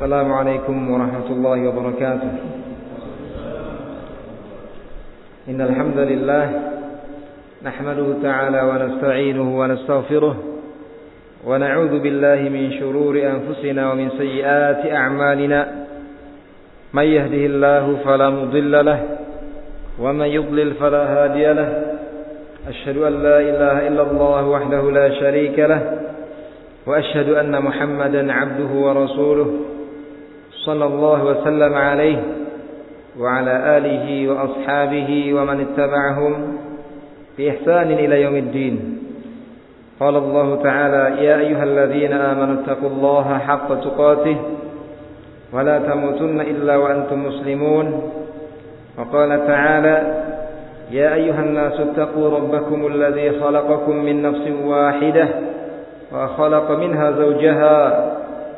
السلام عليكم ورحمة الله وبركاته. إن الحمد لله نحمده تعالى ونستعينه ونستغفره ونعوذ بالله من شرور أنفسنا ومن سيئات أعمالنا. من يهده الله فلا مضل له ومن يضلل فلا هادي له. أشهد أن لا إله إلا الله وحده لا شريك له وأشهد أن محمدا عبده ورسوله. صلى الله وسلم عليه وعلى آله وأصحابه ومن اتبعهم بإحسان إلى يوم الدين. قال الله تعالى يا أيها الذين آمنوا اتقوا الله حق تقاته ولا تموتن إلا وأنتم مسلمون. وقال تعالى يا أيها الناس اتقوا ربكم الذي خلقكم من نفس واحدة وخلق منها زوجها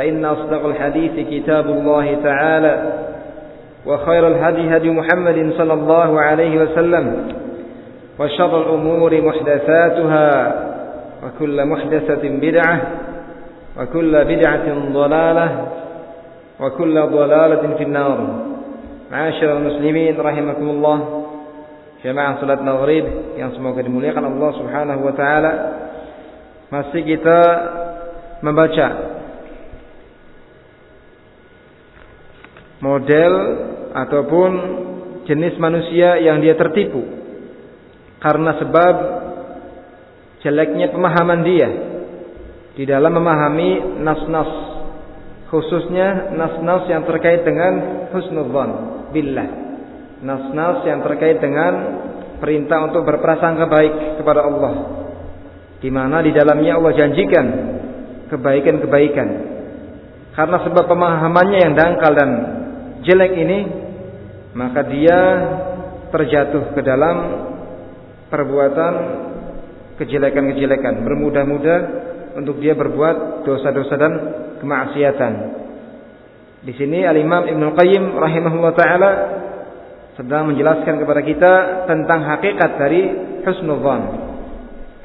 فإن أصدق الحديث كتاب الله تعالى وخير الهدي هدي محمد صلى الله عليه وسلم وشر الأمور محدثاتها وكل محدثة بدعة وكل بدعة ضلالة وكل ضلالة في النار. معاشر المسلمين رحمكم الله. jamaah salat maghrib yang semoga dimuliakan Allah Subhanahu wa taala. Masih kita membaca model ataupun jenis manusia yang dia tertipu. Karena sebab jeleknya pemahaman dia di dalam memahami nas-nas khususnya nas-nas yang terkait dengan husnudzan billah. Nas-nas yang terkait dengan perintah untuk berprasangka baik kepada Allah. Di mana di dalamnya Allah janjikan kebaikan-kebaikan. Karena sebab pemahamannya yang dangkal dan jelek ini maka dia terjatuh ke dalam perbuatan kejelekan-kejelekan bermudah-mudah untuk dia berbuat dosa-dosa dan kemaksiatan di sini Al-Imam Ibnu Qayyim rahimahullah taala sedang menjelaskan kepada kita tentang hakikat dari husnudzan.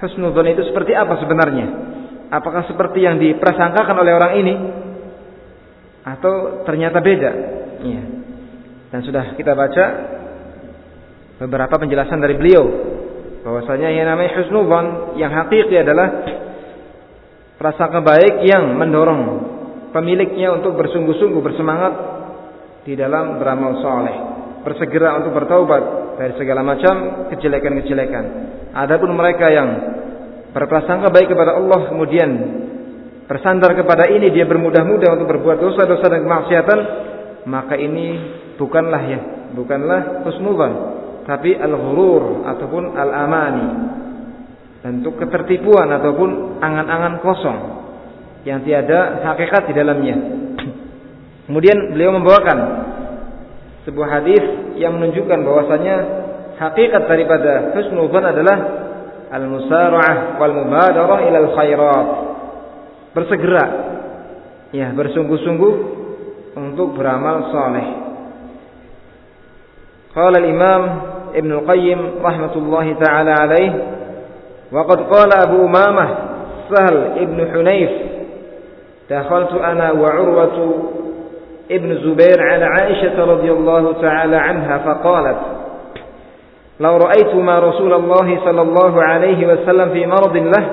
Husnudzan itu seperti apa sebenarnya? Apakah seperti yang diprasangkakan oleh orang ini atau ternyata beda? Iya. Dan sudah kita baca beberapa penjelasan dari beliau bahwasanya yang namanya husnudzan yang hakiki adalah prasangka baik yang mendorong pemiliknya untuk bersungguh-sungguh bersemangat di dalam beramal soleh, bersegera untuk bertaubat dari segala macam kejelekan-kejelekan. Adapun mereka yang berprasangka baik kepada Allah kemudian bersandar kepada ini dia bermudah-mudah untuk berbuat dosa-dosa dan kemaksiatan, maka ini bukanlah ya, bukanlah husnudzan, tapi al-ghurur ataupun al-amani. Bentuk ketertipuan ataupun angan-angan kosong yang tiada hakikat di dalamnya. Kemudian beliau membawakan sebuah hadis yang menunjukkan bahwasanya hakikat daripada husnudzan adalah al-musara'ah wal mubadarah ila al-khairat. Bersegera ya, bersungguh-sungguh untuk beramal saleh. Qala al-Imam Ibn Qayyim rahmatullahi taala alaih wa qad qala Abu Umamah Sahal Ibn Hunayf دخلت أنا وعروة ابن زبير على عائشة رضي الله تعالى عنها فقالت لو رأيتما رسول الله صلى الله عليه وسلم في مرض له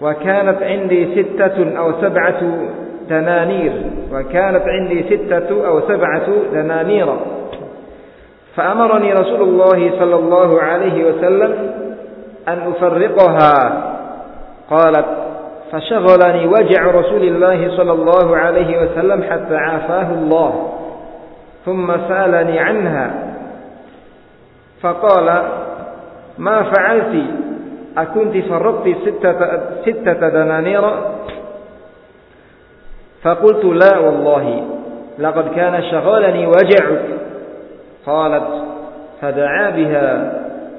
وكانت عندي ستة أو سبعة دنانير وكانت عندي ستة أو سبعة دنانير. فأمرني رسول الله صلى الله عليه وسلم أن أفرقها. قالت فشغلني وجع رسول الله صلى الله عليه وسلم حتى عافاه الله ثم سألني عنها. فقال ما فعلت؟ أكنت فرطت ستة, ستة دنانير فقلت لا والله لقد كان شغلني وجعك. قالت فدعا بها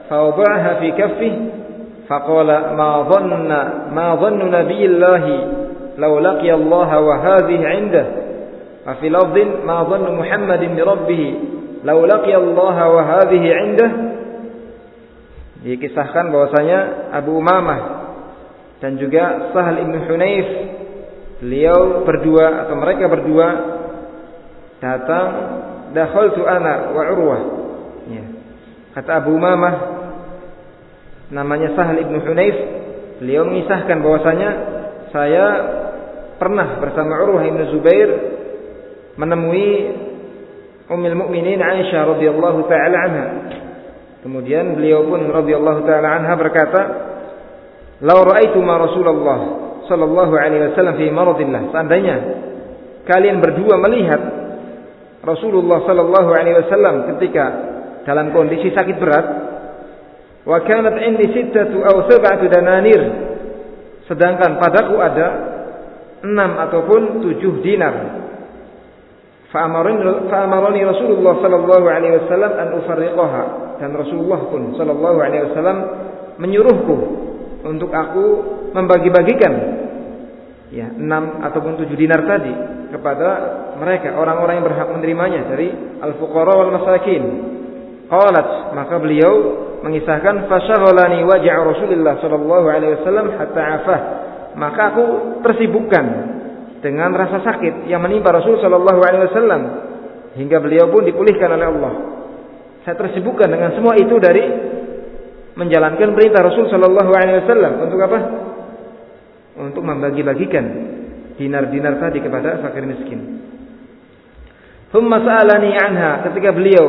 فوضعها في كفه فقال ما ظن ما ظن نبي الله لو لقي الله وهذه عنده؟ وفي لفظ ما ظن محمد بربه لو لقي الله وهذه عنده؟ Dikisahkan bahwasanya Abu Umamah dan juga Sahal ibn Hunayf beliau berdua atau mereka berdua datang dakhaltu ana wa Urwah. Ya. kata Abu Umamah namanya Sahal ibn Hunayf beliau mengisahkan bahwasanya saya pernah bersama Urwah ibn Zubair menemui Ummul Mukminin Aisyah radhiyallahu taala anha. Kemudian beliau pun radhiyallahu taala anha berkata Lau ra'aitu ma Rasulullah sallallahu alaihi wasallam fi maradillah. Seandainya kalian berdua melihat Rasulullah sallallahu alaihi wasallam ketika dalam kondisi sakit berat wa kanat indi sittatu aw sab'atu dananir sedangkan padaku ada enam ataupun tujuh dinar fa'amarani Rasulullah sallallahu alaihi wasallam an ufarriqaha dan Rasulullah pun sallallahu alaihi wasallam menyuruhku untuk aku membagi-bagikan ya enam ataupun tujuh dinar tadi kepada mereka orang-orang yang berhak menerimanya dari al-fuqara wal masakin. Qalat maka beliau mengisahkan fasyaghalani waj'a Rasulullah sallallahu alaihi wasallam hatta afah. Maka aku tersibukkan dengan rasa sakit yang menimpa Rasul sallallahu alaihi wasallam hingga beliau pun dipulihkan oleh Allah. Saya tersibukkan dengan semua itu dari menjalankan perintah Rasul Shallallahu Alaihi Wasallam untuk apa? Untuk membagi-bagikan dinar-dinar tadi kepada fakir miskin. Thumma sa'alani anha ketika beliau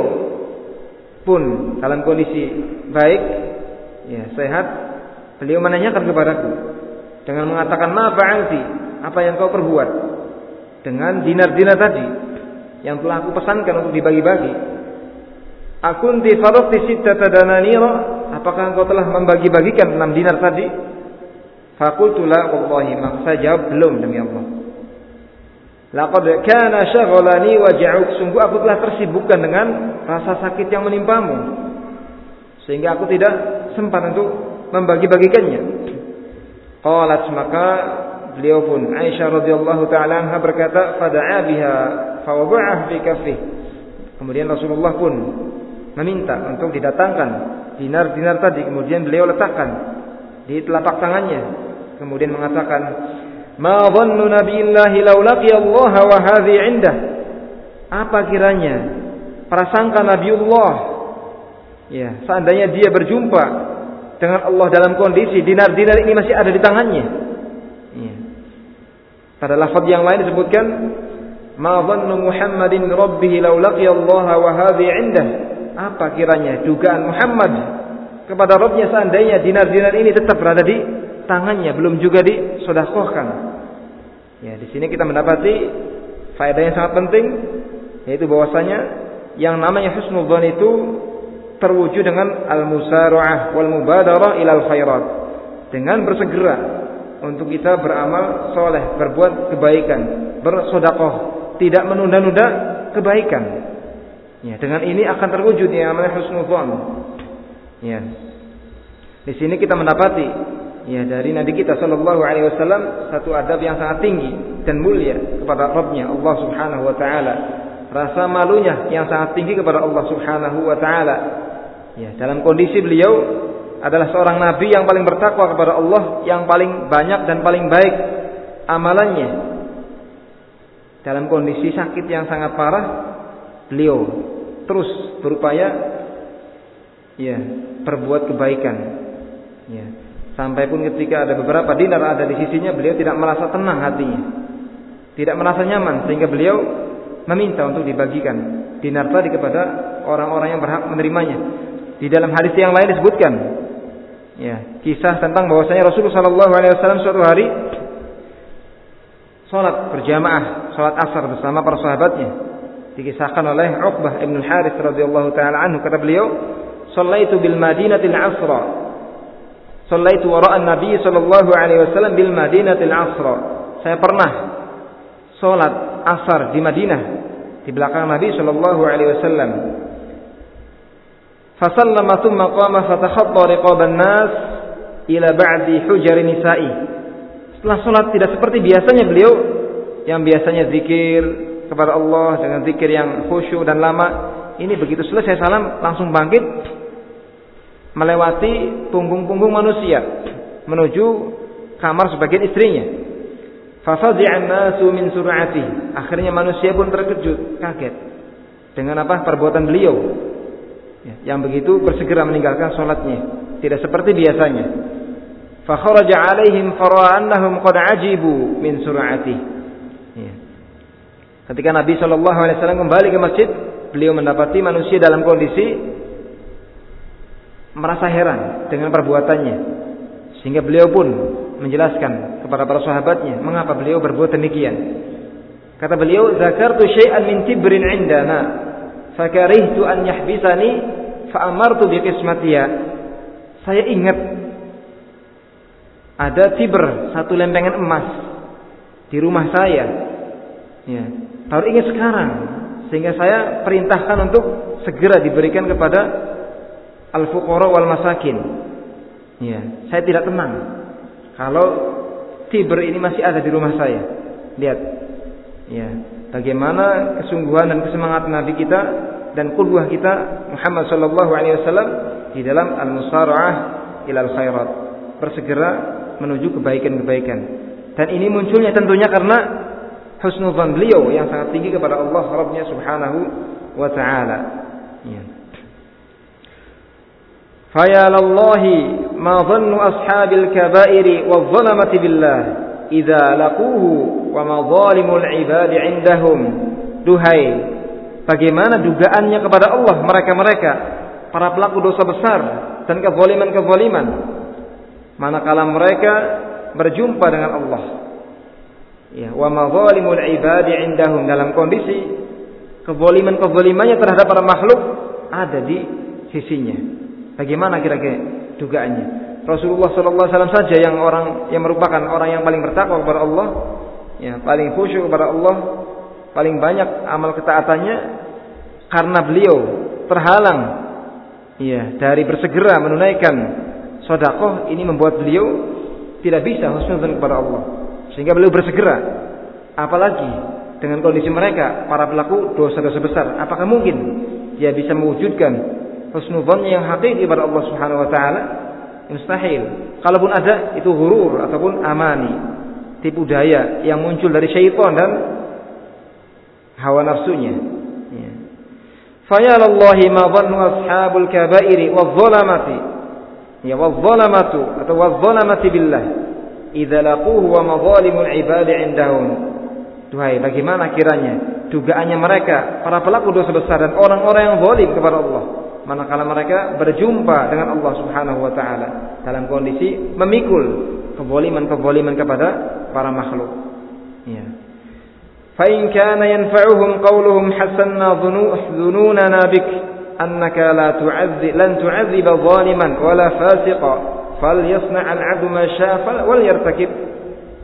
pun dalam kondisi baik, ya sehat, beliau menanyakan kepadaku dengan mengatakan ma fa'alti, apa yang kau perbuat dengan dinar-dinar tadi yang telah aku pesankan untuk dibagi-bagi. Akunti faraqti sittata dananira apakah engkau telah membagi-bagikan enam dinar tadi? Fakultu la wallahi, maka saya jawab belum demi Allah. Laqad kana syaghalani waja'uk, sungguh aku telah tersibukkan dengan rasa sakit yang menimpamu. Sehingga aku tidak sempat untuk membagi-bagikannya. Qalat maka beliau pun Aisyah radhiyallahu taala anha berkata, "Fada'a biha fawada'ah fi kaffih." Kemudian Rasulullah pun meminta untuk didatangkan. Dinar-dinar tadi kemudian beliau letakkan di telapak tangannya. Kemudian mengatakan ma dhannu nabiyillahi law Allah wa hadhi indah. Apa kiranya prasangka nabiullah? Ya seandainya dia berjumpa dengan Allah dalam kondisi dinar-dinar ini masih ada di tangannya. Ya. pada lafaz yang lain disebutkan ma dhannu muhammadin rabbih law Allah wa hadhi indah apa kiranya dugaan Muhammad kepada Robnya seandainya dinar-dinar ini tetap berada di tangannya, belum juga disodakohkan. Ya, di sini kita mendapati faedah yang sangat penting, yaitu bahwasanya yang namanya husnul itu terwujud dengan al-musara'ah wal mubadarah ilal khairat. Dengan bersegera untuk kita beramal soleh, berbuat kebaikan, bersodakoh, tidak menunda-nunda kebaikan. Ya, dengan ini akan terwujud yang namanya husnudzon. Ya. Di sini kita mendapati ya dari Nabi kita Shallallahu Alaihi Wasallam satu adab yang sangat tinggi dan mulia kepada Rabbnya Allah Subhanahu Wa Taala. Rasa malunya yang sangat tinggi kepada Allah Subhanahu Wa Taala. Ya, dalam kondisi beliau adalah seorang nabi yang paling bertakwa kepada Allah, yang paling banyak dan paling baik amalannya. Dalam kondisi sakit yang sangat parah, beliau terus berupaya ya berbuat kebaikan. Ya sampai pun ketika ada beberapa dinar ada di sisinya beliau tidak merasa tenang hatinya. Tidak merasa nyaman sehingga beliau meminta untuk dibagikan dinar tadi kepada orang-orang yang berhak menerimanya. Di dalam hadis yang lain disebutkan ya kisah tentang bahwasanya Rasulullah Shallallahu Alaihi suatu hari sholat berjamaah sholat asar bersama para sahabatnya dikisahkan oleh Uqbah Ibn Harith radhiyallahu taala anhu kata beliau "Shallaitu bil Madinatil Asra" Shallaitu wara'a Nabi sallallahu alaihi wasallam bil Madinatil Asra. Saya pernah salat asar di Madinah di belakang Nabi Shallallahu alaihi wasallam. Fasallama thumma qama fatakhatta riqaban nas ila ba'di hujar nisa'i. Setelah salat tidak seperti biasanya beliau yang biasanya zikir kepada Allah dengan zikir yang khusyuk dan lama. Ini begitu selesai salam langsung bangkit melewati punggung-punggung manusia menuju kamar sebagian istrinya. Nasu min sur'ati. Akhirnya manusia pun terkejut, kaget dengan apa perbuatan beliau ya, yang begitu bersegera meninggalkan sholatnya, tidak seperti biasanya. Fakharaja alaihim fara'annahum qad ajibu min sur'ati. Ketika Nabi Shallallahu Alaihi Wasallam kembali ke masjid, beliau mendapati manusia dalam kondisi merasa heran dengan perbuatannya, sehingga beliau pun menjelaskan kepada para sahabatnya mengapa beliau berbuat demikian. Kata beliau, "Zakartu syai'an min tibrin 'indana, fakarihtu an yahbisani fa amartu bi qismatiha." Saya ingat ada tiber satu lempengan emas di rumah saya. Ya, baru ingat sekarang sehingga saya perintahkan untuk segera diberikan kepada al-fuqara wal masakin. Ya, saya tidak tenang kalau Tiber ini masih ada di rumah saya. Lihat. Ya, bagaimana kesungguhan dan kesemangat Nabi kita dan qudwah kita Muhammad sallallahu alaihi wasallam di dalam al-musara'ah ilal khairat. Bersegera menuju kebaikan-kebaikan. Dan ini munculnya tentunya karena husnuzan beliau yang sangat tinggi kepada Allah Rabbnya Subhanahu wa taala. Ya. Faya lallahi ma dhannu ashabil kabairi wa dhalamati billah Iza laquhu wa ma zalimul ibad indahum. Duhai, bagaimana dugaannya kepada Allah mereka-mereka para pelaku dosa besar dan kezaliman-kezaliman manakala mereka berjumpa dengan Allah ya, Wa ma zalimul ibadi indahum. Dalam kondisi Kezaliman-kezalimannya terhadap para makhluk Ada di sisinya. Bagaimana kira-kira dugaannya? Rasulullah SAW saja yang orang yang merupakan orang yang paling bertakwa kepada Allah, ya paling khusyuk kepada Allah, paling banyak amal ketaatannya karena beliau terhalang ya dari bersegera menunaikan sodakoh ini membuat beliau tidak bisa husnudzon kepada Allah sehingga beliau bersegera apalagi dengan kondisi mereka para pelaku dosa-dosa besar apakah mungkin dia bisa mewujudkan husnudzannya yang hakiki kepada Allah Subhanahu wa taala mustahil. Kalaupun ada itu hurur ataupun amani, tipu daya yang muncul dari syaitan dan hawa nafsunya. Ya. Fayalallahi ma dhannu ashabul kabairi wadh-dhalamati ya wadh-dhalamatu atau wadh-dhalamati billah idza laquhu wa madhalimul ibadi indahum. Duhai, bagaimana kiranya dugaannya mereka para pelaku dosa besar dan orang-orang yang zalim kepada Allah manakala mereka berjumpa dengan Allah Subhanahu wa taala dalam kondisi memikul kezaliman-kezaliman kepada para makhluk. Ya. Fa in kana yanfa'uhum qawluhum hasanna dhununana bik annaka la tu'adzi lan tu'adziba zaliman wala fasiqa falyasna' al-'abdu ma sha'a wal yartakib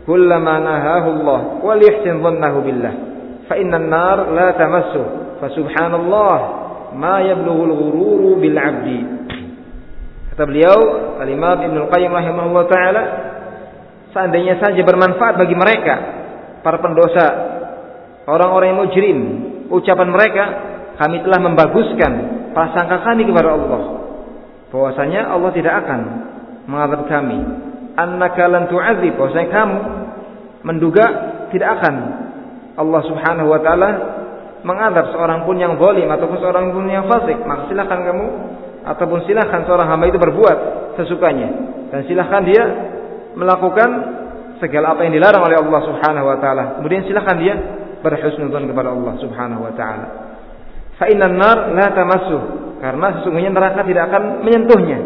kullama nahahu Allah wal yahsin dhannahu billah fa inna an-nar la tamassu fa subhanallah ma yablughul ghururu bil 'abdi. Kata beliau, Al-Imam Ibnu Qayyim rahimahullah taala, seandainya saja bermanfaat bagi mereka para pendosa, orang-orang yang mujrim, ucapan mereka, kami telah membaguskan prasangka kami kepada Allah. Bahwasanya Allah tidak akan mengadab kami. Annaka lan tu'adzib, bahwasanya kamu menduga tidak akan Allah Subhanahu wa taala mengadab seorang pun yang zalim ataupun seorang pun yang fasik, maka silakan kamu ataupun silakan seorang hamba itu berbuat sesukanya dan silakan dia melakukan segala apa yang dilarang oleh Allah Subhanahu wa taala. Kemudian silakan dia berhusnudzon kepada Allah Subhanahu wa taala. Fa innan nar la tamassu karena sesungguhnya neraka tidak akan menyentuhnya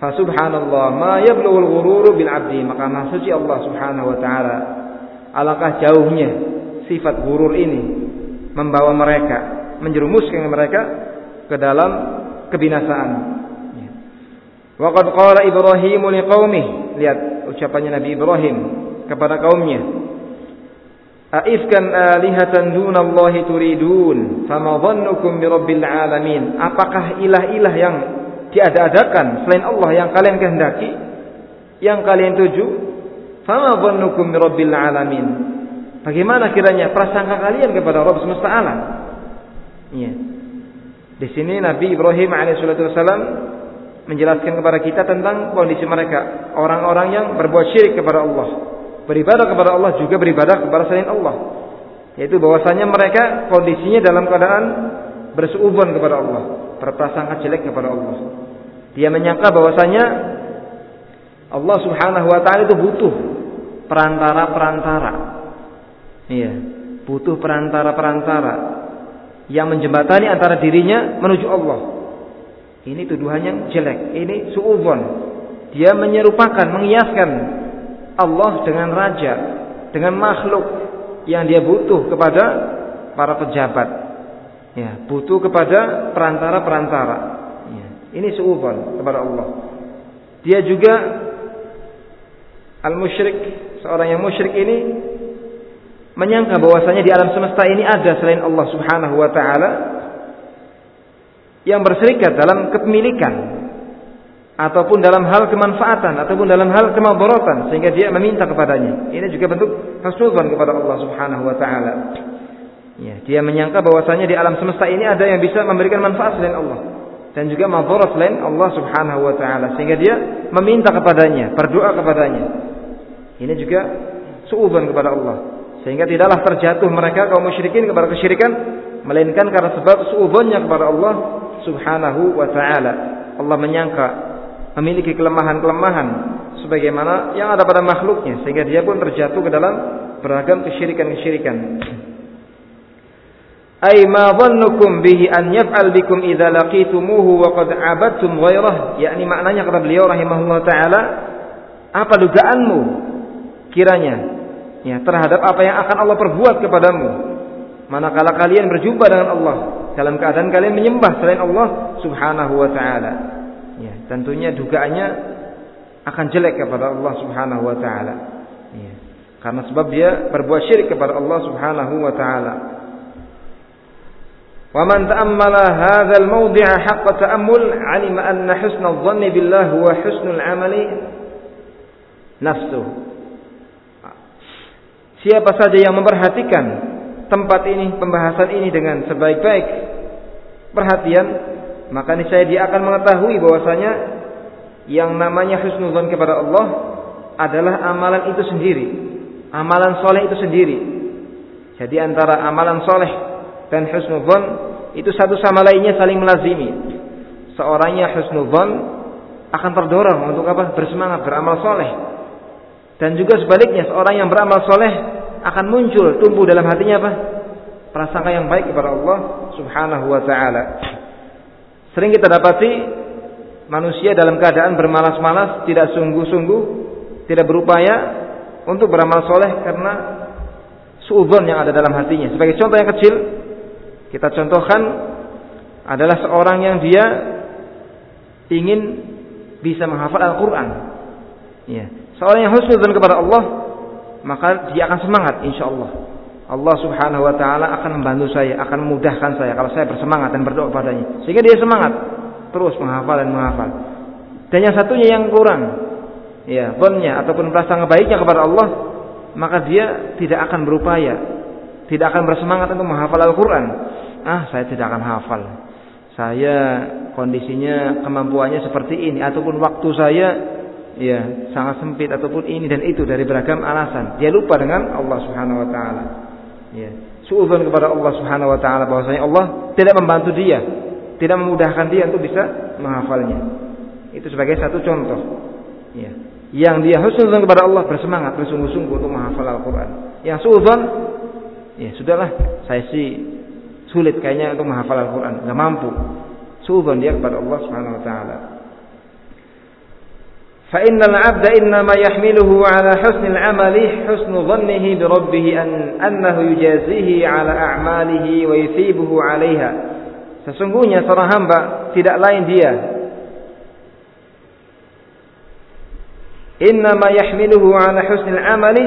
katanya. Fa subhanallah ma yablughul ghururu bil abdi maka maha suci Allah Subhanahu wa taala alangkah jauhnya sifat gurur ini membawa mereka menjerumuskan mereka ke dalam kebinasaan. Waqad qala Ibrahim liqaumih. Lihat ucapannya Nabi Ibrahim kepada kaumnya. Aifkan alihatan dunallahi turidun fama dhannukum birabbil alamin Apakah ilah-ilah yang diada-adakan selain Allah yang kalian kehendaki yang kalian tuju fama dhannukum birabbil alamin Bagaimana kiranya prasangka kalian kepada Rabb semesta alam? Iya. Di sini Nabi Ibrahim alaihissalam menjelaskan kepada kita tentang kondisi mereka, orang-orang yang berbuat syirik kepada Allah, beribadah kepada Allah juga beribadah kepada selain Allah. Yaitu bahwasanya mereka kondisinya dalam keadaan bersuudzon kepada Allah, berprasangka jelek kepada Allah. Dia menyangka bahwasanya Allah Subhanahu wa taala itu butuh perantara-perantara Iya, butuh perantara-perantara yang menjembatani antara dirinya menuju Allah. Ini tuduhan yang jelek. Ini suudzon. Dia menyerupakan, mengiaskan Allah dengan raja, dengan makhluk yang dia butuh kepada para pejabat. Ya, butuh kepada perantara-perantara. Ya, ini suudzon kepada Allah. Dia juga al-musyrik, seorang yang musyrik ini menyangka bahwasanya di alam semesta ini ada selain Allah Subhanahu wa taala yang berserikat dalam kepemilikan ataupun dalam hal kemanfaatan ataupun dalam hal kemadaratan sehingga dia meminta kepadanya. Ini juga bentuk husnudzon kepada Allah Subhanahu wa taala. Ya, dia menyangka bahwasanya di alam semesta ini ada yang bisa memberikan manfaat selain Allah dan juga madarat selain Allah Subhanahu wa taala sehingga dia meminta kepadanya, berdoa kepadanya. Ini juga suudzon kepada Allah. Sehingga tidaklah terjatuh mereka kaum musyrikin kepada kesyirikan melainkan karena sebab suudzonnya kepada Allah Subhanahu wa taala. Allah menyangka memiliki kelemahan-kelemahan sebagaimana yang ada pada makhluknya sehingga dia pun terjatuh ke dalam beragam kesyirikan-kesyirikan. Ay ma dhannukum bihi an yaf'al bikum idza laqitumuhu wa qad 'abadtum ghairah yakni maknanya kata beliau rahimahullah taala apa dugaanmu kiranya? Ya terhadap apa yang akan Allah perbuat kepadamu. Manakala kalian berjumpa dengan Allah dalam keadaan kalian menyembah selain Allah Subhanahu wa taala. Ya tentunya dugaannya akan jelek kepada Allah Subhanahu wa taala. Ya karena sebab dia berbuat syirik kepada Allah Subhanahu wa taala ومن تأمل هذا الموضع حق تأمل علم أن حسن الظن بالله هو حسن العمل نفسه Siapa saja yang memperhatikan tempat ini, pembahasan ini dengan sebaik-baik perhatian, maka niscaya dia akan mengetahui bahwasanya yang namanya husnuzan kepada Allah adalah amalan itu sendiri, amalan soleh itu sendiri. Jadi antara amalan soleh dan husnuzan itu satu sama lainnya saling melazimi. Seorangnya husnuzan akan terdorong untuk apa? Bersemangat beramal soleh dan juga sebaliknya seorang yang beramal soleh akan muncul tumbuh dalam hatinya apa? Prasangka yang baik kepada Allah Subhanahu wa taala. Sering kita dapati manusia dalam keadaan bermalas-malas, tidak sungguh-sungguh, tidak berupaya untuk beramal soleh karena suudzon yang ada dalam hatinya. Sebagai contoh yang kecil, kita contohkan adalah seorang yang dia ingin bisa menghafal Al-Quran. Ya. Seorang yang husnudzon kepada Allah, maka dia akan semangat insya Allah. Allah Subhanahu wa taala akan membantu saya, akan memudahkan saya kalau saya bersemangat dan berdoa padanya. Sehingga dia semangat terus menghafal dan menghafal. Dan yang satunya yang kurang, ya, bonnya ataupun prasangka baiknya kepada Allah, maka dia tidak akan berupaya, tidak akan bersemangat untuk menghafal Al-Qur'an. Ah, saya tidak akan hafal. Saya kondisinya kemampuannya seperti ini ataupun waktu saya ya sangat sempit ataupun ini dan itu dari beragam alasan. Dia lupa dengan Allah Subhanahu wa taala. Ya, suudzon kepada Allah Subhanahu wa taala bahwasanya Allah tidak membantu dia, tidak memudahkan dia untuk bisa menghafalnya. Itu sebagai satu contoh. Ya. Yang dia husnuzon kepada Allah bersemangat bersungguh-sungguh untuk menghafal Al-Qur'an. Yang suudzon ya sudahlah, saya sih sulit kayaknya untuk menghafal Al-Qur'an, nggak mampu. Suudzon dia kepada Allah Subhanahu wa taala. فإن العبد إنما يحمله على حسن العمل حسن ظنه بربه أن أنه يجازيه على أعماله ويثيبه عليها Sesungguhnya seorang hamba tidak lain dia Innama yahmiluhu ala husnil amali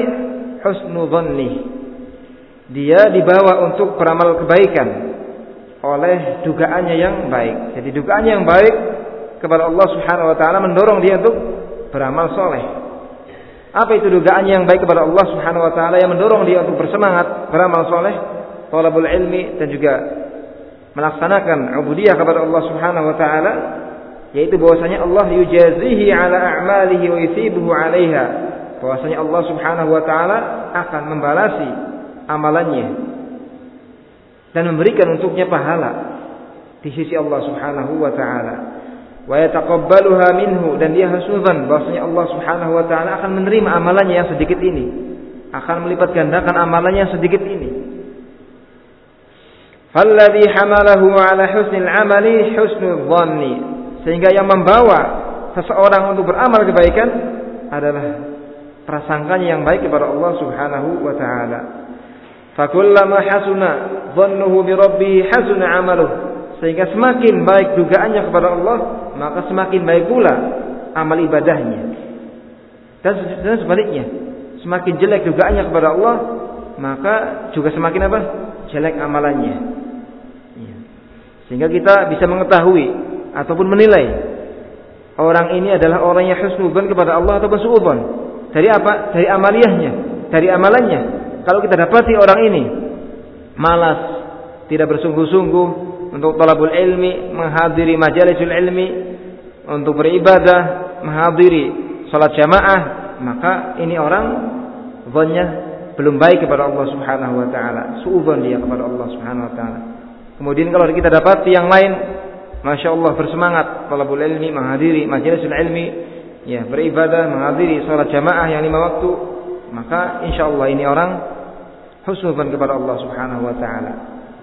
husnu dhanni dia dibawa untuk beramal kebaikan oleh dugaannya yang baik. Jadi dugaannya yang baik kepada Allah Subhanahu wa taala mendorong dia untuk beramal soleh. Apa itu dugaannya yang baik kepada Allah Subhanahu wa taala yang mendorong dia untuk bersemangat beramal soleh, talabul ilmi dan juga melaksanakan ubudiyah kepada Allah Subhanahu wa taala yaitu bahwasanya Allah yujazihi ala a'malihi wa yuthibuhu 'alaiha. Bahwasanya Allah Subhanahu wa taala akan membalasi amalannya dan memberikan untuknya pahala di sisi Allah Subhanahu wa taala. Wa yataqabbaluha minhu dan dia husnudzan bahwasanya Allah Subhanahu wa taala akan menerima amalannya yang sedikit ini, akan melipat gandakan amalannya yang sedikit ini. Falladhi hamalahu ala husnil amali husnul dhanni. Sehingga yang membawa seseorang untuk beramal kebaikan adalah prasangkanya yang baik kepada Allah Subhanahu wa taala. Fakullama hasuna dhannuhu bi rabbih hasuna amaluh. Sehingga semakin baik dugaannya kepada Allah, maka semakin baik pula amal ibadahnya. Dan, sebaliknya, semakin jelek dugaannya kepada Allah, maka juga semakin apa? Jelek amalannya. Ya. Sehingga kita bisa mengetahui ataupun menilai orang ini adalah orang yang husnudzon kepada Allah ataupun suudzon. Dari apa? Dari amaliyahnya, dari amalannya. Kalau kita dapati orang ini malas, tidak bersungguh-sungguh untuk talabul ilmi, menghadiri majalisul ilmi, untuk beribadah, menghadiri salat jamaah, maka ini orang zonnya belum baik kepada Allah Subhanahu wa taala. Suudzon dia kepada Allah Subhanahu wa taala. Kemudian kalau kita dapati yang lain Masya Allah bersemangat talabul ilmi menghadiri majlisul ilmi ya beribadah menghadiri salat jamaah yang lima waktu maka insya Allah ini orang husnudzon kepada Allah Subhanahu wa taala.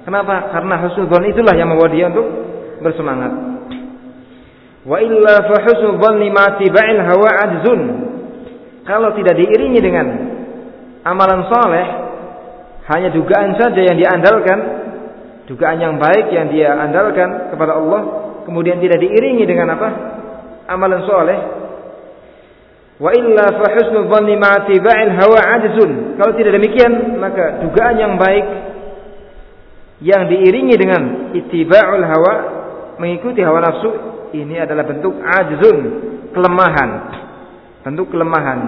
Kenapa? Karena husnudzon itulah yang membawa dia untuk bersemangat. Wa illa fa lima tiba'il hawa ajzun. Kalau tidak diiringi dengan amalan soleh, hanya dugaan saja yang diandalkan, dugaan yang baik yang dia andalkan kepada Allah, kemudian tidak diiringi dengan apa? Amalan soleh, Wa illa fa husnul dhanni ma'a tiba'il hawa ajzun. Kalau tidak demikian, maka dugaan yang baik yang diiringi dengan ittiba'ul hawa, mengikuti hawa nafsu, ini adalah bentuk ajzun, kelemahan. Bentuk kelemahan.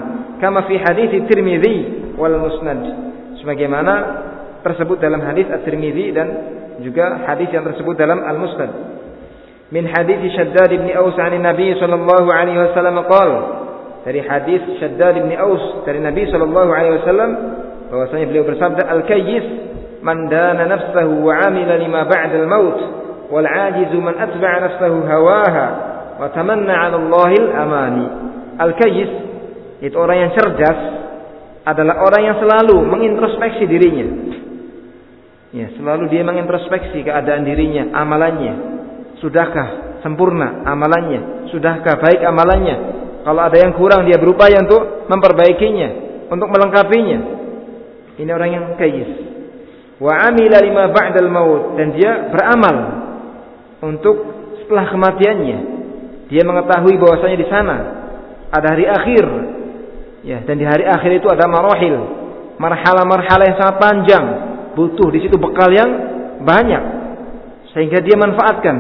Kama fi hadis Tirmizi wal Musnad. Sebagaimana tersebut dalam hadis At-Tirmizi dan juga hadis yang tersebut dalam Al-Musnad. Min hadis Shaddad bin Aus 'an Nabi sallallahu alaihi wasallam qala dari hadis Shaddad bin Aus dari Nabi sallallahu alaihi wasallam bahwasanya beliau bersabda al-kayyis man dana nafsahu wa 'amila lima ba'da al-maut wal 'ajizu man atba'a nafsahu hawaha wa tamanna 'ala Allahil amani al-kayyis itu orang yang cerdas adalah orang yang selalu mengintrospeksi dirinya. Ya selalu dia mengintrospeksi keadaan dirinya amalannya. Sudahkah sempurna amalannya? Sudahkah baik amalannya kalau ada yang kurang dia berupaya untuk memperbaikinya, untuk melengkapinya. Ini orang yang kayis. Wa amila lima ba'dal maut dan dia beramal untuk setelah kematiannya. Dia mengetahui bahwasanya di sana ada hari akhir. Ya, dan di hari akhir itu ada marahil, marhala-marhala yang sangat panjang, butuh di situ bekal yang banyak. Sehingga dia manfaatkan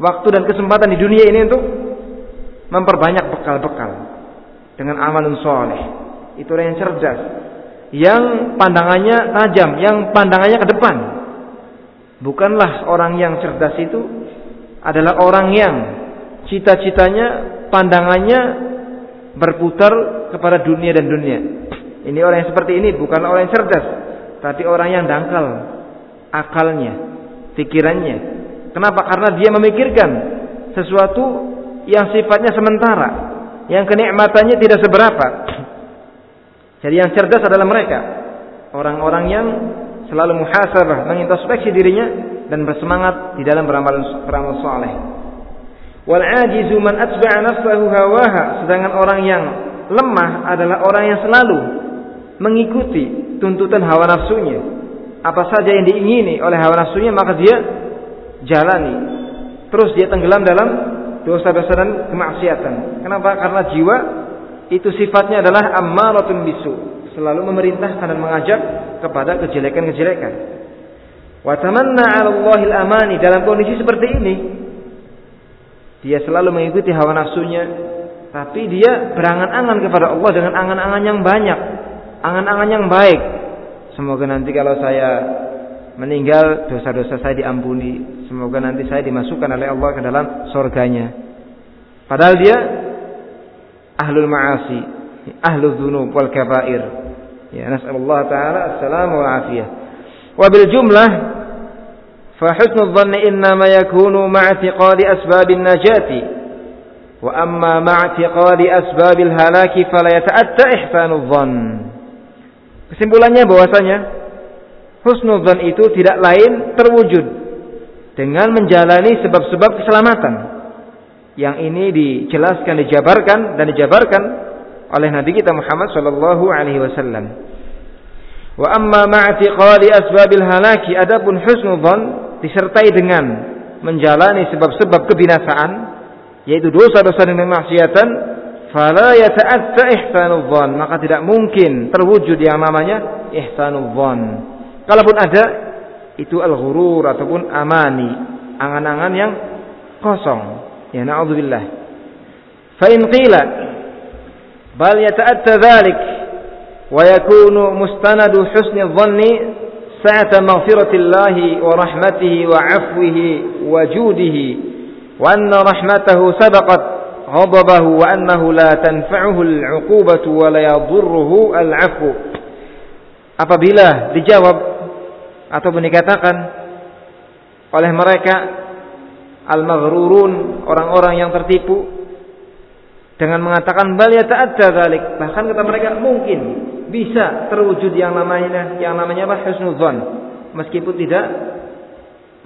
waktu dan kesempatan di dunia ini untuk memperbanyak bekal-bekal dengan amalun soleh. Itu orang yang cerdas, yang pandangannya tajam, yang pandangannya ke depan. Bukanlah orang yang cerdas itu adalah orang yang cita-citanya, pandangannya berputar kepada dunia dan dunia. Ini orang yang seperti ini bukan orang yang cerdas, tapi orang yang dangkal akalnya, pikirannya. Kenapa? Karena dia memikirkan sesuatu yang sifatnya sementara, yang kenikmatannya tidak seberapa. Jadi yang cerdas adalah mereka, orang-orang yang selalu muhasabah, mengintrospeksi dirinya dan bersemangat di dalam beramal beramal saleh. Wal ajizu man atba'a nafsahu hawaha, sedangkan orang yang lemah adalah orang yang selalu mengikuti tuntutan hawa nafsunya. Apa saja yang diingini oleh hawa nafsunya maka dia jalani. Terus dia tenggelam dalam dosa-dosa dan kemaksiatan. Kenapa? Karena jiwa itu sifatnya adalah ammaratun bisu, selalu memerintahkan dan mengajak kepada kejelekan-kejelekan. Wa tamanna 'ala Allahil amani dalam kondisi seperti ini dia selalu mengikuti hawa nafsunya tapi dia berangan-angan kepada Allah dengan angan-angan yang banyak, angan-angan yang baik. Semoga nanti kalau saya meninggal dosa-dosa saya diampuni. Semoga nanti saya dimasukkan oleh Allah ke dalam surganya. Padahal dia ahlul ma'asi, ahlul dzunub wal kabair. Ya, nasallallahu taala assalamu wa afiyah. Wa bil jumlah fa husnul dhanni innama yakunu ma'a i'tiqadi asbabin najati wa amma ma'a i'tiqadi asbabil halaki fala yata'atta ihsanul dhann. Kesimpulannya bahwasanya husnudzan itu tidak lain terwujud dengan menjalani sebab-sebab keselamatan. Yang ini dijelaskan, dijabarkan dan dijabarkan oleh Nabi kita Muhammad sallallahu alaihi wasallam. Wa amma ma'tiqadi asbabil halaki adapun husnudzan disertai dengan menjalani sebab-sebab kebinasaan yaitu dosa-dosa dan maksiatan fala yata'atta ihsanudzan maka tidak mungkin terwujud yang namanya ihsanudzan Kalaupun ada itu al-ghurur ataupun amani, angan-angan yang kosong. Ya na'udzubillah. Fa in qila bal yata'atta dhalik wa yakunu mustanadu husni dhanni sa'ata maghfiratillahi wa rahmatihi wa 'afwihi wa judihi wa anna rahmatahu sabaqat ghadabahu wa annahu la tanfa'uhu al-'uqubatu wa la yadhurruhu al-'afwu apabila dijawab atau dikatakan oleh mereka al-maghrurun orang-orang yang tertipu dengan mengatakan bal yata'adda dzalik. Bahkan kata mereka mungkin bisa terwujud yang namanya yang namanya apa? Husnudzon meskipun tidak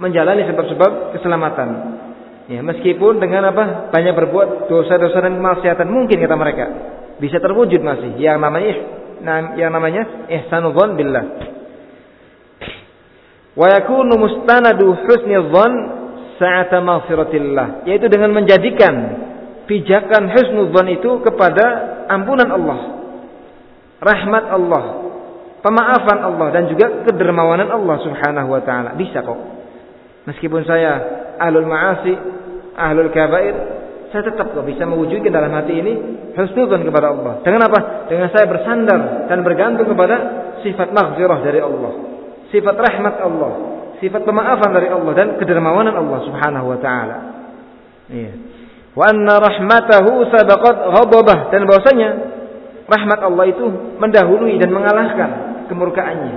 menjalani sebab-sebab keselamatan. Ya meskipun dengan apa? Banyak berbuat dosa-dosa dan kemaksiatan mungkin kata mereka bisa terwujud masih. Yang namanya yang namanya ihsanudzon billah wa yakunu mustanadu husni dhann sa'ata maghfiratillah. Yaitu dengan menjadikan pijakan husnudzan itu kepada ampunan Allah rahmat Allah pemaafan Allah dan juga kedermawanan Allah Subhanahu wa taala. Bisa kok. Meskipun saya ahlul ma'asi ahlul kabair saya tetap kok bisa mewujudkan dalam hati ini husnudzan kepada Allah. Dengan apa? Dengan saya bersandar dan bergantung kepada sifat maghfirah dari Allah sifat rahmat Allah, sifat pemaafan dari Allah dan kedermawanan Allah Subhanahu wa taala. Iya. Wa anna rahmatahu sabaqat ghadabah dan bahwasanya rahmat Allah itu mendahului dan mengalahkan kemurkaannya.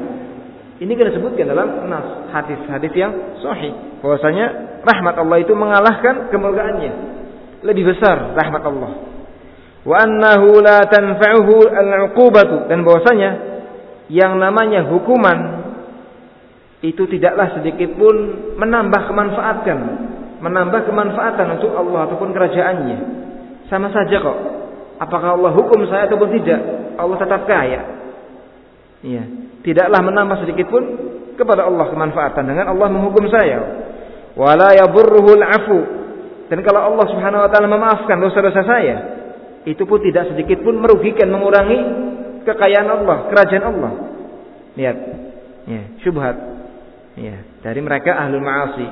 Ini kita sebutkan dalam nas hadis-hadis yang sahih bahwasanya rahmat Allah itu mengalahkan kemurkaannya. Lebih besar rahmat Allah. Wa annahu la tanfa'uhu al-'uqubatu dan bahwasanya yang namanya hukuman itu tidaklah sedikit pun menambah kemanfaatan, menambah kemanfaatan untuk Allah ataupun kerajaannya. Sama saja kok. Apakah Allah hukum saya ataupun tidak? Allah tetap kaya. Iya, tidaklah menambah sedikit pun kepada Allah kemanfaatan dengan Allah menghukum saya. Wala yadurruhul afu. Dan kalau Allah Subhanahu wa taala memaafkan dosa-dosa saya, itu pun tidak sedikit pun merugikan, mengurangi kekayaan Allah, kerajaan Allah. Lihat. Ya, syubhat. Ya, dari mereka ahlul ma'asi.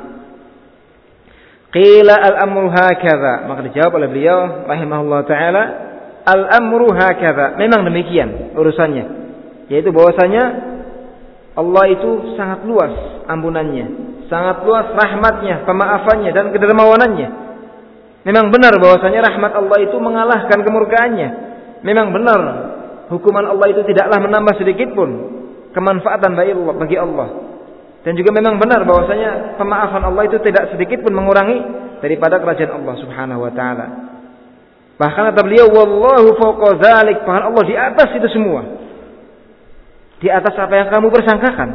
Qila al-amru hakadha. Maka dijawab oleh beliau rahimahullah taala, al-amru hakadha. Memang demikian urusannya. Yaitu bahwasanya Allah itu sangat luas ampunannya, sangat luas rahmatnya, pemaafannya dan kedermawanannya. Memang benar bahwasanya rahmat Allah itu mengalahkan kemurkaannya. Memang benar hukuman Allah itu tidaklah menambah sedikit pun kemanfaatan bagi Allah. Bagi Allah. Dan juga memang benar bahwasanya pemaafan Allah itu tidak sedikit pun mengurangi daripada kerajaan Allah Subhanahu wa taala. Bahkan kata beliau wallahu fawqa dzalik, bahkan Allah di atas itu semua. Di atas apa yang kamu persangkakan.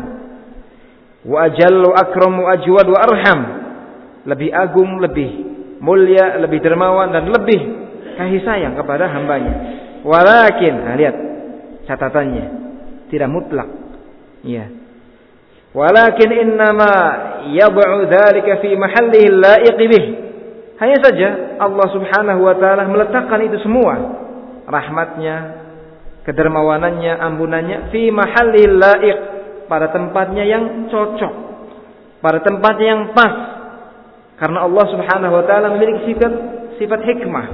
Wa ajallu akramu ajwad wa arham. Lebih agung, lebih mulia, lebih dermawan dan lebih kasih sayang kepada hambanya. Walakin, nah lihat catatannya, tidak mutlak. Ya, Walakin innama yad'u dzalika fi mahallihi la'iq bih. Hanya saja Allah Subhanahu wa taala meletakkan itu semua rahmatnya, kedermawanannya, ampunannya fi mahallil laiq pada tempatnya yang cocok, pada tempatnya yang pas. Karena Allah Subhanahu wa taala memiliki sifat sifat hikmah.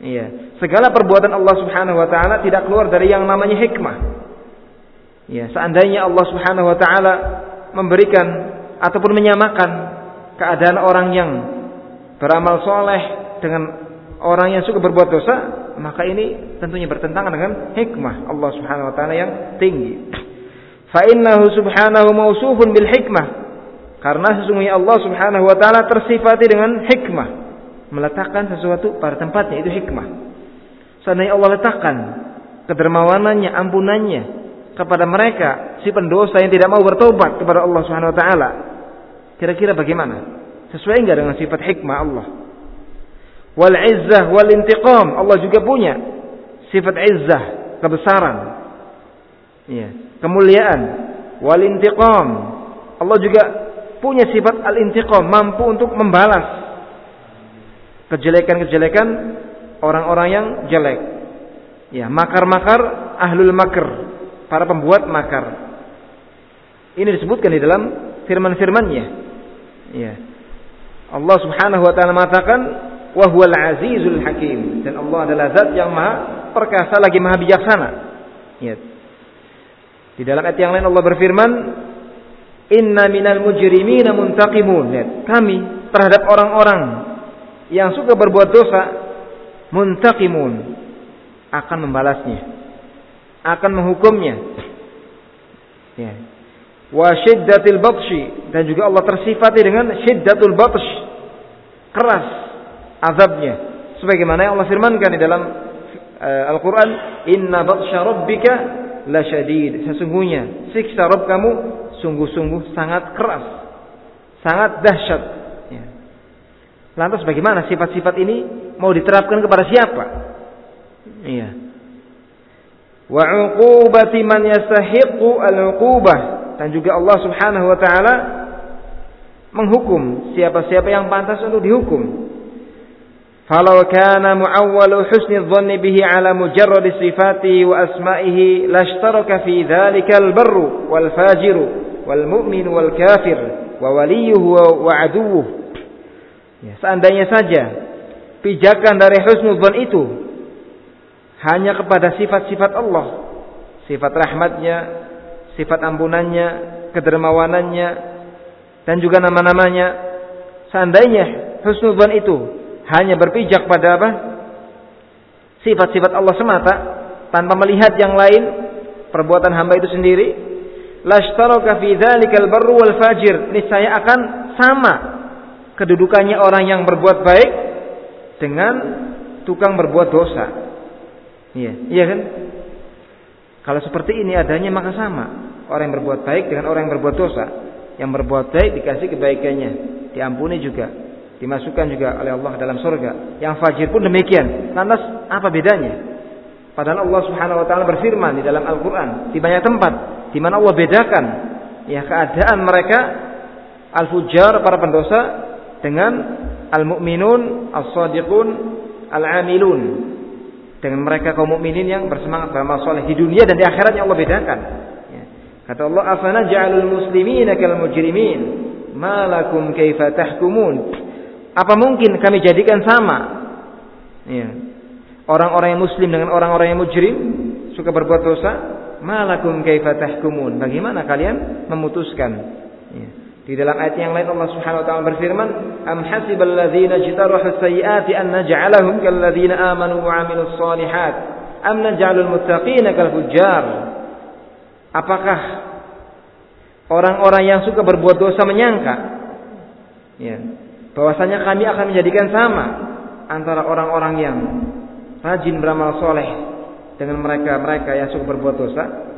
Iya, segala perbuatan Allah Subhanahu wa taala tidak keluar dari yang namanya hikmah. Ya, seandainya Allah Subhanahu wa taala memberikan ataupun menyamakan keadaan orang yang beramal soleh dengan orang yang suka berbuat dosa, maka ini tentunya bertentangan dengan hikmah Allah Subhanahu wa taala yang tinggi. Fa innahu subhanahu mausufun bil hikmah. Karena sesungguhnya Allah Subhanahu wa taala tersifati dengan hikmah. Meletakkan sesuatu pada tempatnya itu hikmah. Seandainya Allah letakkan kedermawanannya, ampunannya kepada mereka si pendosa yang tidak mau bertobat kepada Allah Subhanahu wa taala. Kira-kira bagaimana? Sesuai enggak dengan sifat hikmah Allah? Wal izzah wal intiqam. Allah juga punya sifat izzah, kebesaran. Ya, kemuliaan. Wal intiqam. Allah juga punya sifat al-intiqam, mampu untuk membalas kejelekan-kejelekan orang-orang yang jelek. Ya, makar-makar ahlul makr, para pembuat makar. Ini disebutkan di dalam firman-firmannya. Ya. Allah Subhanahu wa taala mengatakan wa huwal azizul hakim dan Allah adalah zat yang maha perkasa lagi maha bijaksana. Ya. Di dalam ayat yang lain Allah berfirman, "Inna minal mujrimina muntaqimun." Ya. Kami terhadap orang-orang yang suka berbuat dosa muntaqimun akan membalasnya, akan menghukumnya. Ya. Wa syiddatil batshi dan juga Allah tersifati dengan syiddatul batsh, keras azabnya. Sebagaimana yang Allah firmankan di dalam uh, Al-Qur'an, "Inna batsha rabbika lasyadid." Sesungguhnya siksa Rabb kamu sungguh-sungguh sangat keras, sangat dahsyat. Ya. Lantas bagaimana sifat-sifat ini mau diterapkan kepada siapa? Iya. Wa 'uqubati man yastahiqu al-'uqubah dan juga Allah Subhanahu wa taala menghukum siapa-siapa yang pantas untuk dihukum. Falau kana muawwalu husni dhanni bihi ala mujarrad sifatihi wa asma'ihi lashtaraka fi dhalika al-barru wal fajiru wal mu'min wal kafir wa waliyuhu wa aduwwuh. Ya, seandainya saja pijakan dari husnudzon itu hanya kepada sifat-sifat Allah, sifat rahmatnya, sifat ampunannya, kedermawanannya, dan juga nama-namanya. Seandainya husnudzon itu hanya berpijak pada apa? Sifat-sifat Allah semata tanpa melihat yang lain perbuatan hamba itu sendiri, lashtaraka fi dzalikal barru wal fajir. Niscaya akan sama kedudukannya orang yang berbuat baik dengan tukang berbuat dosa. Iya, iya kan? Kalau seperti ini adanya maka sama. Orang yang berbuat baik dengan orang yang berbuat dosa. Yang berbuat baik dikasih kebaikannya, diampuni juga, dimasukkan juga oleh Allah dalam surga. Yang fajir pun demikian. Lantas apa bedanya? Padahal Allah Subhanahu wa taala berfirman di dalam Al-Qur'an di banyak tempat di mana Allah bedakan ya keadaan mereka al-fujjar para pendosa dengan al-mu'minun, as-sadiqun, al-amilun dengan mereka kaum mukminin yang bersemangat beramal soleh di dunia dan di akhirat yang Allah bedakan. Ya. Kata Allah, "Afana ja'alul muslimina kal mujrimin? Ma lakum kaifa tahkumun?" Apa mungkin kami jadikan sama? Ya. Orang-orang yang muslim dengan orang-orang yang mujrim suka berbuat dosa, "Ma lakum kaifa tahkumun?" Bagaimana kalian memutuskan? Ya. Di dalam ayat yang lain Allah Subhanahu wa taala berfirman, "Am hasibal ladzina jtarahu sayyiati an naj'alahum kal ladzina amanu wa 'amilus shalihat, am naj'alul muttaqina kal fujjar?" Apakah orang-orang yang suka berbuat dosa menyangka ya, bahwasanya kami akan menjadikan sama antara orang-orang yang rajin beramal soleh dengan mereka-mereka yang suka berbuat dosa?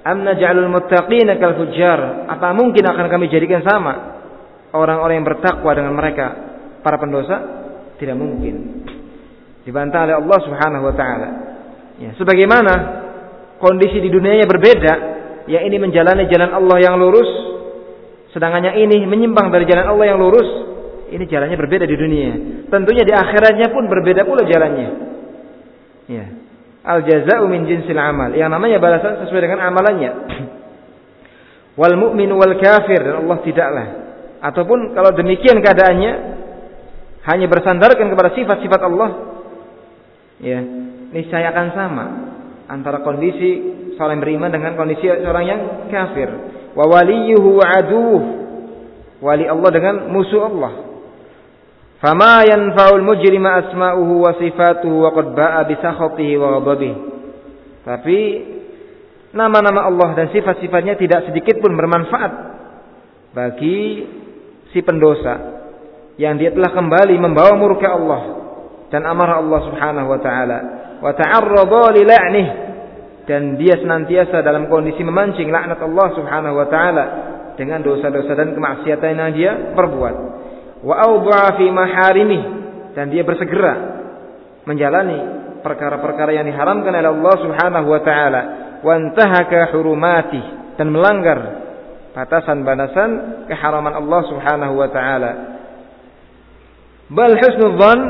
Am naj'alul muttaqina kal fujjar? Apa mungkin akan kami jadikan sama orang-orang yang bertakwa dengan mereka para pendosa? Tidak mungkin. Dibantah oleh Allah Subhanahu wa taala. Ya, sebagaimana kondisi di dunianya berbeda, yang ini menjalani jalan Allah yang lurus, sedangkan yang ini menyimpang dari jalan Allah yang lurus, ini jalannya berbeda di dunia. Tentunya di akhiratnya pun berbeda pula jalannya. Ya. Al jaza'u min jinsil amal. Yang namanya balasan sesuai dengan amalannya. Wal mu'min wal kafir dan Allah tidaklah. Ataupun kalau demikian keadaannya hanya bersandarkan kepada sifat-sifat Allah, ya, niscaya akan sama antara kondisi seorang beriman dengan kondisi seorang yang kafir. Wa waliyuhu wa aduh. Wali Allah dengan musuh Allah. Fama yanfa'ul mujrima asma'uhu wa sifatuhu wa qad ba'a wa. Tapi nama-nama Allah dan sifat-sifatnya tidak sedikit pun bermanfaat bagi si pendosa yang dia telah kembali membawa murka Allah dan amarah Allah Subhanahu wa taala. Wa ta'arrada li la'nih. Dan dia senantiasa dalam kondisi memancing laknat Allah Subhanahu wa taala dengan dosa-dosa dan kemaksiatan yang dia perbuat wa awda'a fi maharimih. Dan dia bersegera menjalani perkara-perkara yang diharamkan oleh Allah Subhanahu wa taala. Wa intahaka hurumati. Dan melanggar batasan-batasan keharaman Allah Subhanahu wa taala. Bal husnul dzan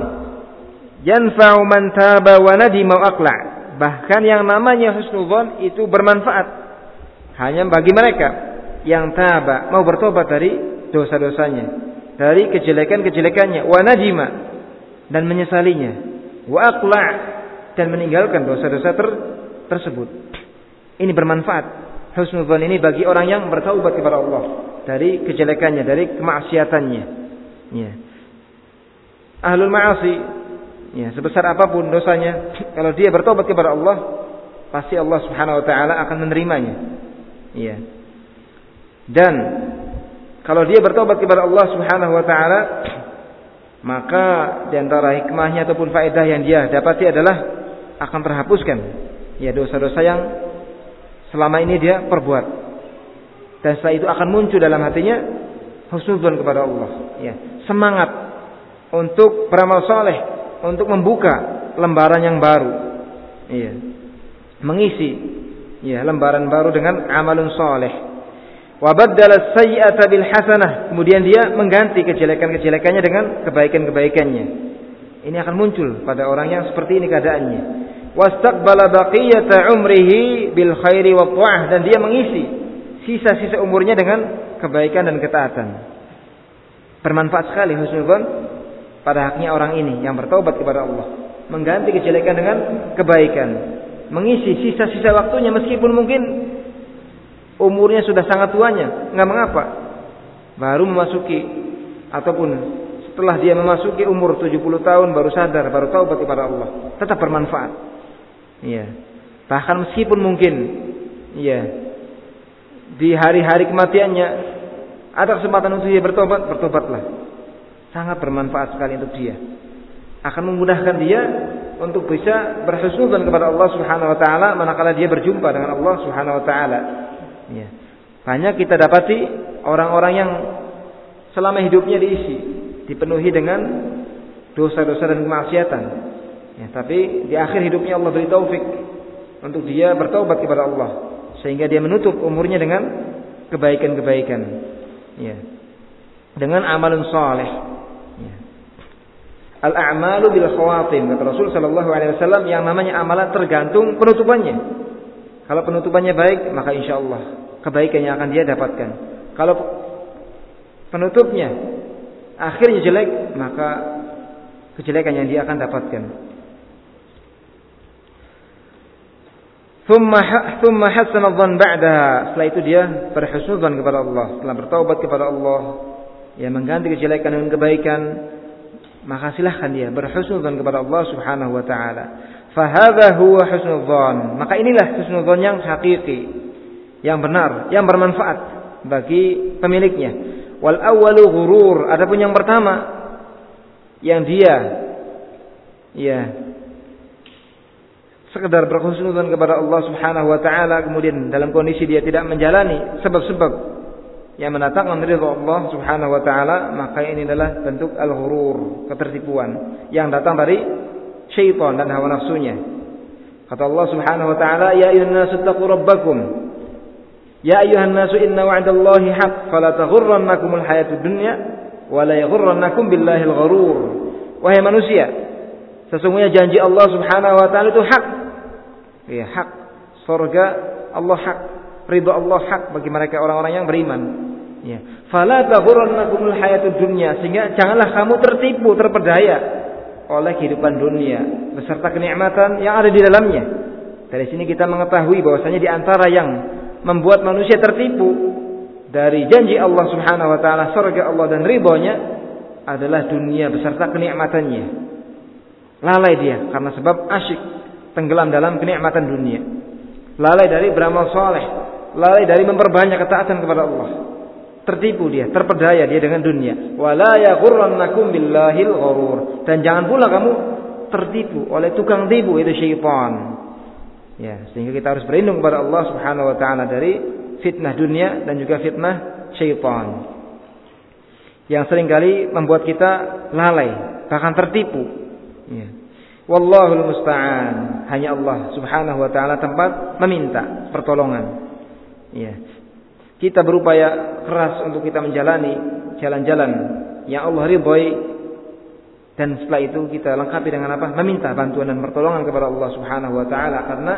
yanfa'u man taba wa nadima wa aqla. Bahkan yang namanya husnul itu bermanfaat hanya bagi mereka yang taba mau bertobat dari dosa-dosanya dari kejelekan-kejelekannya. Wa najima. Dan menyesalinya. Wa aqla dan meninggalkan dosa-dosa ter tersebut. Ini bermanfaat. Husnudzon ini bagi orang yang bertaubat kepada Allah. Dari kejelekannya dari kemaksiatannya. Ya. Ahlul ma'asi. Ya sebesar apa pun dosanya. Kalau dia bertobat kepada Allah pasti Allah Subhanahu wa taala akan menerimanya. Ya. Dan kalau dia bertobat kepada Allah Subhanahu wa taala, maka di antara hikmahnya ataupun faedah yang dia dapati adalah akan terhapuskan ya dosa-dosa yang selama ini dia perbuat. Dan setelah itu akan muncul dalam hatinya husnudzon kepada Allah, ya. Semangat untuk beramal soleh, untuk membuka lembaran yang baru. Iya. Mengisi ya lembaran baru dengan amalun soleh Wabaddala sayyi'ata bil hasanah. Kemudian dia mengganti kejelekan-kejelekannya dengan kebaikan-kebaikannya. Ini akan muncul pada orang yang seperti ini keadaannya. Wastaqbala baqiyata umrihi bil khairi wa ta'ah dan dia mengisi sisa-sisa umurnya dengan kebaikan dan ketaatan. Bermanfaat sekali husnul pada haknya orang ini yang bertobat kepada Allah. Mengganti kejelekan dengan kebaikan. Mengisi sisa-sisa waktunya meskipun mungkin umurnya sudah sangat tuanya, nggak mengapa. Baru memasuki ataupun setelah dia memasuki umur 70 tahun baru sadar, baru tahu kepada Allah, tetap bermanfaat. Iya. Bahkan meskipun mungkin iya di hari-hari kematiannya ada kesempatan untuk dia bertobat, bertobatlah. Sangat bermanfaat sekali untuk dia. Akan memudahkan dia untuk bisa berhusnudzon kepada Allah Subhanahu wa taala manakala dia berjumpa dengan Allah Subhanahu wa taala. Ya. Banyak kita dapati orang-orang yang selama hidupnya diisi, dipenuhi dengan dosa-dosa dan kemaksiatan. Ya, tapi di akhir hidupnya Allah beri taufik untuk dia bertaubat kepada Allah sehingga dia menutup umurnya dengan kebaikan-kebaikan. Ya. Dengan amalun saleh. Ya. Al-a'malu bil khawatim. Kata Rasul sallallahu alaihi wasallam yang namanya amalan tergantung penutupannya. Kalau penutupannya baik, maka insya Allah kebaikan yang akan dia dapatkan. Kalau penutupnya akhirnya jelek, maka kejelekan yang dia akan dapatkan. Thumma hasana dhan ba'daha. Setelah itu dia berhusnudzan kepada Allah. Setelah bertaubat kepada Allah. yang mengganti kejelekan dengan kebaikan. Maka silahkan dia berhusnudzan kepada Allah subhanahu wa ta'ala. Fahadha huwa husnudzan. Maka inilah husnudzan yang hakiki, yang benar, yang bermanfaat bagi pemiliknya. Wal awwalu ghurur. Adapun yang pertama yang dia ya sekedar berhusnudzan kepada Allah Subhanahu wa taala kemudian dalam kondisi dia tidak menjalani sebab-sebab yang mendatangkan ridha Allah Subhanahu wa taala maka ini adalah bentuk al-ghurur, ketertipuan yang datang dari syaitan dan hawa nafsunya. Kata Allah Subhanahu wa taala, "Ya ayuhan nasu rabbakum." Ya ayuhan nasu inna wa'dallahi haqq, fala taghurrannakumul hayatud dunya wa la yaghurrannakum billahi al-gharur. Wahai manusia, sesungguhnya janji Allah Subhanahu wa taala itu hak. Ya, hak. Surga Allah hak. Ridho Allah hak bagi mereka orang-orang yang beriman. Ya. Fala taghurrannakumul hayatud dunya sehingga janganlah kamu tertipu, terpedaya oleh kehidupan dunia beserta kenikmatan yang ada di dalamnya. Dari sini kita mengetahui bahwasanya di antara yang membuat manusia tertipu dari janji Allah Subhanahu wa taala, surga Allah dan ridhonya adalah dunia beserta kenikmatannya. Lalai dia karena sebab asyik tenggelam dalam kenikmatan dunia. Lalai dari beramal soleh, lalai dari memperbanyak ketaatan kepada Allah tertipu dia, terpedaya dia dengan dunia. Wala yaghurrannakum billahil ghurur. Dan jangan pula kamu tertipu oleh tukang tipu itu syaitan. Ya, sehingga kita harus berlindung kepada Allah Subhanahu wa taala dari fitnah dunia dan juga fitnah syaitan. Yang sering kali membuat kita lalai, bahkan tertipu. Ya. Wallahul musta'an. Hanya Allah Subhanahu wa taala tempat meminta pertolongan. Ya. Kita berupaya keras untuk kita menjalani jalan-jalan yang Allah ridhoi dan setelah itu kita lengkapi dengan apa? Meminta bantuan dan pertolongan kepada Allah Subhanahu wa taala karena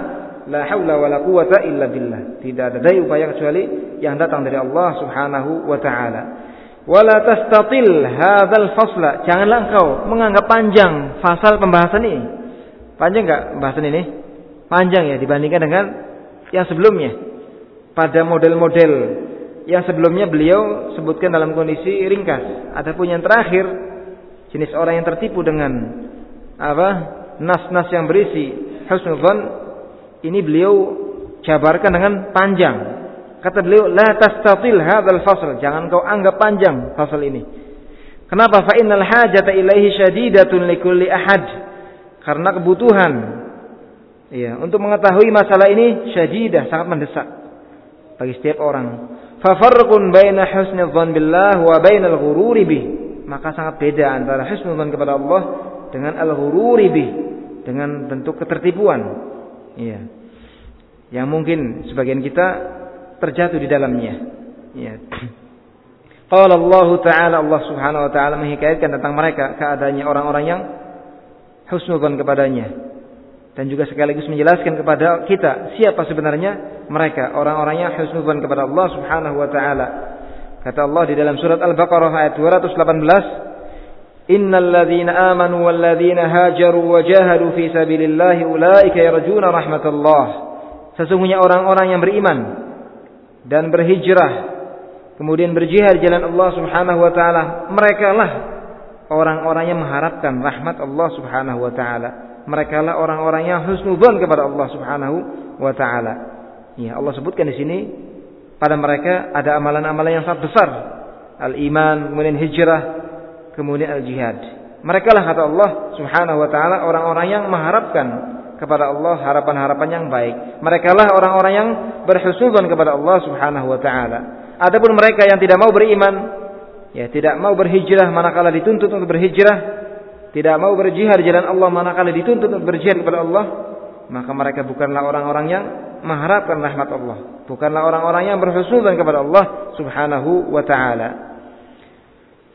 la haula wala quwata illa billah. Tidak ada daya upaya kecuali yang datang dari Allah Subhanahu wa taala. Wala tastatil hadzal fasla. Janganlah engkau menganggap panjang fasal pembahasan ini. Panjang enggak pembahasan ini? Panjang ya dibandingkan dengan yang sebelumnya pada model-model yang sebelumnya beliau sebutkan dalam kondisi ringkas. Adapun yang terakhir jenis orang yang tertipu dengan apa nas-nas yang berisi husnudzon ini beliau jabarkan dengan panjang. Kata beliau, la tastatil hadzal fasl. Jangan kau anggap panjang fasal ini. Kenapa? Fa innal hajata ilaihi syadidatun likulli ahad. Karena kebutuhan ya, untuk mengetahui masalah ini syadidah sangat mendesak bagi setiap orang. Fafarqun baina husnudzan billah wa bainal ghururi bih. Maka sangat beda antara husnudzan kepada Allah dengan al-ghururi bih, dengan bentuk ketertipuan. Iya. Yang mungkin sebagian kita terjatuh di dalamnya. Iya. Qala Allah Ta'ala Allah Subhanahu wa taala menghikayatkan tentang mereka keadaannya orang-orang yang husnudzan kepadanya dan juga sekaligus menjelaskan kepada kita siapa sebenarnya mereka orang-orang yang husnudzan kepada Allah Subhanahu wa taala. Kata Allah di dalam surat Al-Baqarah ayat 218, "Innal ladzina amanu wal ladzina hajaru wa jahadu fi sabilillah ulaika yarjuna rahmatullah." Sesungguhnya orang-orang yang beriman dan berhijrah kemudian berjihad jalan Allah Subhanahu wa taala, mereka lah orang-orang yang mengharapkan rahmat Allah Subhanahu wa taala mereka lah orang-orang yang husnudzon kepada Allah Subhanahu wa taala. Ya, Allah sebutkan di sini pada mereka ada amalan-amalan yang sangat besar. Al-iman, kemudian hijrah, kemudian al-jihad. Mereka lah kata Allah Subhanahu wa taala orang-orang yang mengharapkan kepada Allah harapan-harapan yang baik. Mereka lah orang-orang yang berhusnudzon kepada Allah Subhanahu wa taala. Adapun mereka yang tidak mau beriman, ya tidak mau berhijrah manakala dituntut untuk berhijrah, tidak mau berjihad di jalan Allah manakala dituntut untuk berjihad kepada Allah, maka mereka bukanlah orang-orang yang mengharapkan rahmat Allah, bukanlah orang-orang yang berhusnudzan kepada Allah Subhanahu wa taala.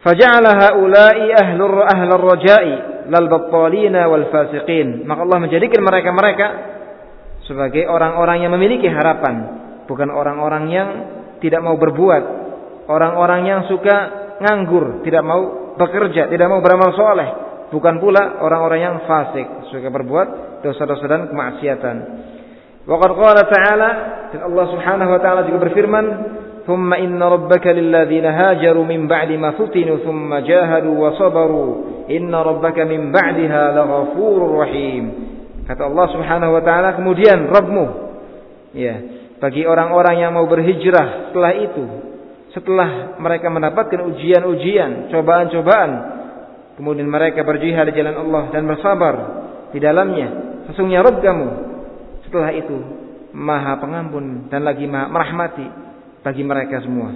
Faja'ala haula'i ahlur ahlur raja'i lal battalina wal fasiqin. Maka Allah menjadikan mereka-mereka sebagai orang-orang yang memiliki harapan, bukan orang-orang yang tidak mau berbuat, orang-orang yang suka nganggur, tidak mau bekerja, tidak mau beramal soleh, bukan pula orang-orang yang fasik suka berbuat dosa-dosa dan kemaksiatan. Waqad qala ta'ala dan Allah Subhanahu wa taala juga berfirman, "Tsumma inna rabbaka lilladzina hajaru min ba'di ma futinu tsumma jahadu wa sabaru, inna rabbaka min ba'daha laghafurur rahim." Kata Allah Subhanahu wa taala, kemudian Rabbmu ya, bagi orang-orang yang mau berhijrah setelah itu, setelah mereka mendapatkan ujian-ujian, cobaan-cobaan Kemudian mereka berjihad di jalan Allah dan bersabar di dalamnya. Sesungguhnya Rabb kamu setelah itu Maha Pengampun dan lagi Maha merahmati bagi mereka semua.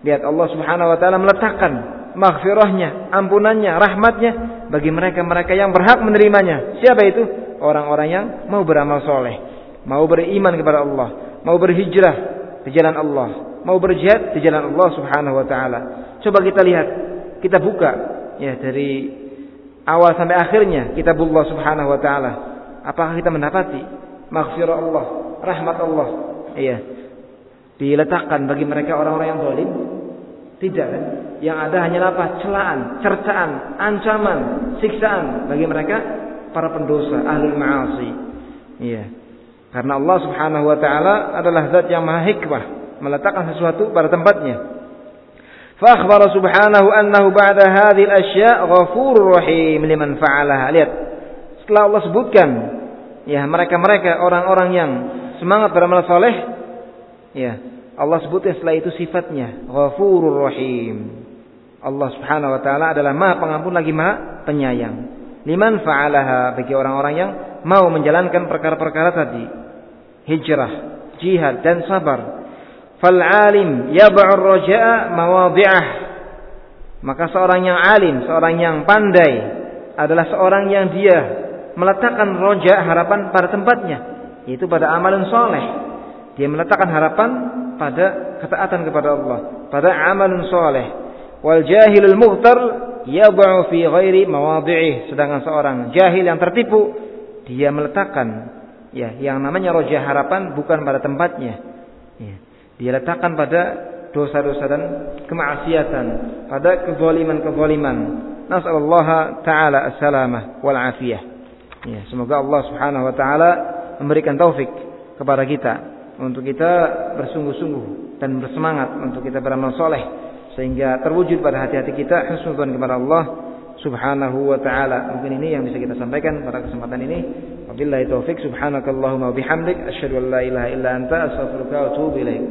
Lihat Allah Subhanahu wa taala meletakkan maghfirahnya, ampunannya, rahmatnya bagi mereka-mereka yang berhak menerimanya. Siapa itu? Orang-orang yang mau beramal soleh, mau beriman kepada Allah, mau berhijrah di jalan Allah, mau berjihad di jalan Allah Subhanahu wa taala. Coba kita lihat, kita buka ya dari awal sampai akhirnya kitabullah subhanahu wa taala apakah kita mendapati maghfirah Allah, rahmat Allah. Iya. Diletakkan bagi mereka orang-orang yang zalim? Tidak kan? Yang ada hanya apa? Celaan, cercaan, ancaman, siksaan bagi mereka para pendosa, ahli ma'asi. Iya. Karena Allah Subhanahu wa taala adalah zat yang maha hikmah, meletakkan sesuatu pada tempatnya. Fa subhanahu annahu ba'da hadhil asya' ghafurur rahim liman fa'alaha. Lihat. Setelah Allah sebutkan ya mereka-mereka orang-orang yang semangat beramal saleh, ya, Allah sebutkan setelah itu sifatnya ghafurur rahim. Allah Subhanahu wa taala adalah Maha Pengampun lagi Maha Penyayang. Liman fa'alaha bagi orang-orang yang mau menjalankan perkara-perkara tadi. Hijrah, jihad dan sabar. Fal alim yab'ur raja'a mawadhi'ah. Maka seorang yang alim, seorang yang pandai adalah seorang yang dia meletakkan roja harapan pada tempatnya, yaitu pada amalan soleh. Dia meletakkan harapan pada ketaatan kepada Allah, pada amalan soleh. Wal jahilul mughtar yad'u fi ghairi mawadhi'ih. Sedangkan seorang jahil yang tertipu, dia meletakkan ya yang namanya roja harapan bukan pada tempatnya. Ya. Dia letakkan pada dosa-dosa dan kemaksiatan, pada kezaliman-kezaliman. Nasallallahu taala as-salamah wal afiyah. Ya, semoga Allah Subhanahu wa taala memberikan taufik kepada kita untuk kita bersungguh-sungguh dan bersemangat untuk kita beramal soleh sehingga terwujud pada hati-hati kita husnudzon kepada Allah Subhanahu wa taala. Mungkin ini yang bisa kita sampaikan pada kesempatan ini. Wabillahi taufik subhanakallahumma bihamdik asyhadu an la ilaha illa anta astaghfiruka wa atubu ilaik.